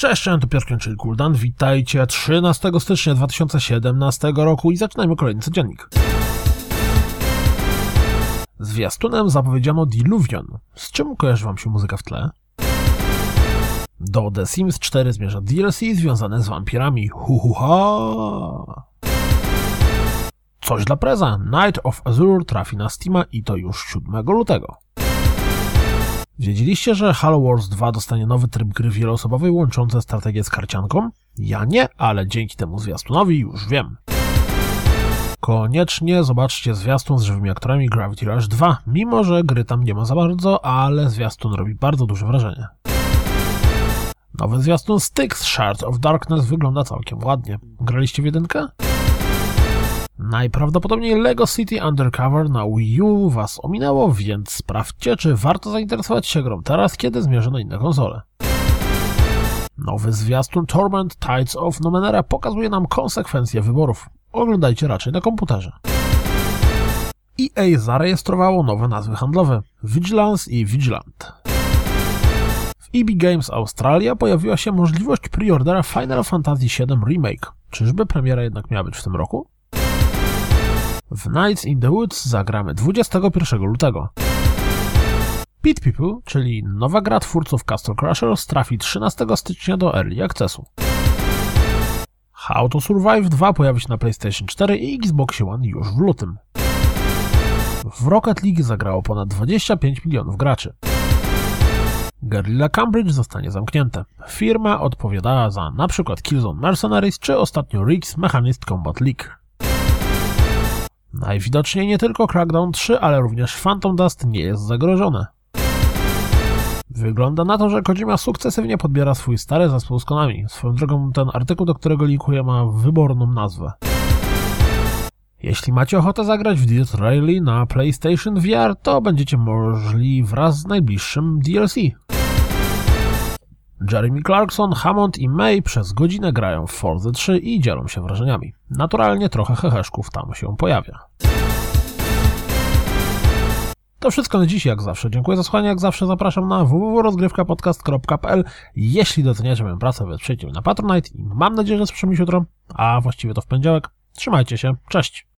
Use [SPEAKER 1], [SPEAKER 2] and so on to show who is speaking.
[SPEAKER 1] Cześć, to Piotr czyli Kuldan. Witajcie 13 stycznia 2017 roku i zaczynajmy kolejny codziennik. Zwiastunem zapowiedziano Diluvion. Z czym kojarzy wam się muzyka w tle? Do The Sims 4 zmierza DLC związane z wampirami. Hu hu ha! Coś dla preza. Night of Azure trafi na Steama i to już 7 lutego. Wiedzieliście, że Halo Wars 2 dostanie nowy tryb gry wieloosobowej łączący strategię z karcianką? Ja nie, ale dzięki temu zwiastunowi już wiem. Koniecznie zobaczcie zwiastun z żywymi aktorami Gravity Rush 2, mimo że gry tam nie ma za bardzo, ale zwiastun robi bardzo duże wrażenie. Nowy zwiastun Styx Shards of Darkness wygląda całkiem ładnie. Graliście w jedynkę? Najprawdopodobniej Lego City Undercover na Wii U was ominęło, więc sprawdźcie, czy warto zainteresować się grą teraz, kiedy zmierzy na inne konsole. Nowy zwiastun Torment Tides of Numenera pokazuje nam konsekwencje wyborów. Oglądajcie raczej na komputerze. EA zarejestrowało nowe nazwy handlowe Vigilance i Vigilant. W EB Games Australia pojawiła się możliwość preordera Final Fantasy VII Remake. Czyżby premiera jednak miała być w tym roku? W Nights in the Woods zagramy 21 lutego. Pit People, czyli nowa gra twórców Castle Crushers, trafi 13 stycznia do Early Accessu. How to Survive 2 pojawi się na PlayStation 4 i Xbox One już w lutym. W Rocket League zagrało ponad 25 milionów graczy. Guerrilla Cambridge zostanie zamknięte. Firma odpowiadała za np. Killzone Mercenaries czy ostatnio Riggs Mechanist Combat League. Najwidoczniej nie tylko Crackdown 3, ale również Phantom Dust nie jest zagrożone. Wygląda na to, że Kojima sukcesywnie podbiera swój stary zespół z Konami. Swoją drogą ten artykuł, do którego linkuję, ma wyborną nazwę. Jeśli macie ochotę zagrać w Death Rally na PlayStation VR, to będziecie możli wraz z najbliższym DLC. Jeremy Clarkson, Hammond i May przez godzinę grają w Forza 3 i dzielą się wrażeniami. Naturalnie trochę heheszków tam się pojawia. To wszystko na dziś, jak zawsze. Dziękuję za słuchanie, jak zawsze zapraszam na www.rozgrywkapodcast.pl Jeśli doceniacie moją pracę, wesprzyjcie mnie na Patronite i mam nadzieję, że słyszymy się jutro, a właściwie to w poniedziałek. Trzymajcie się, cześć!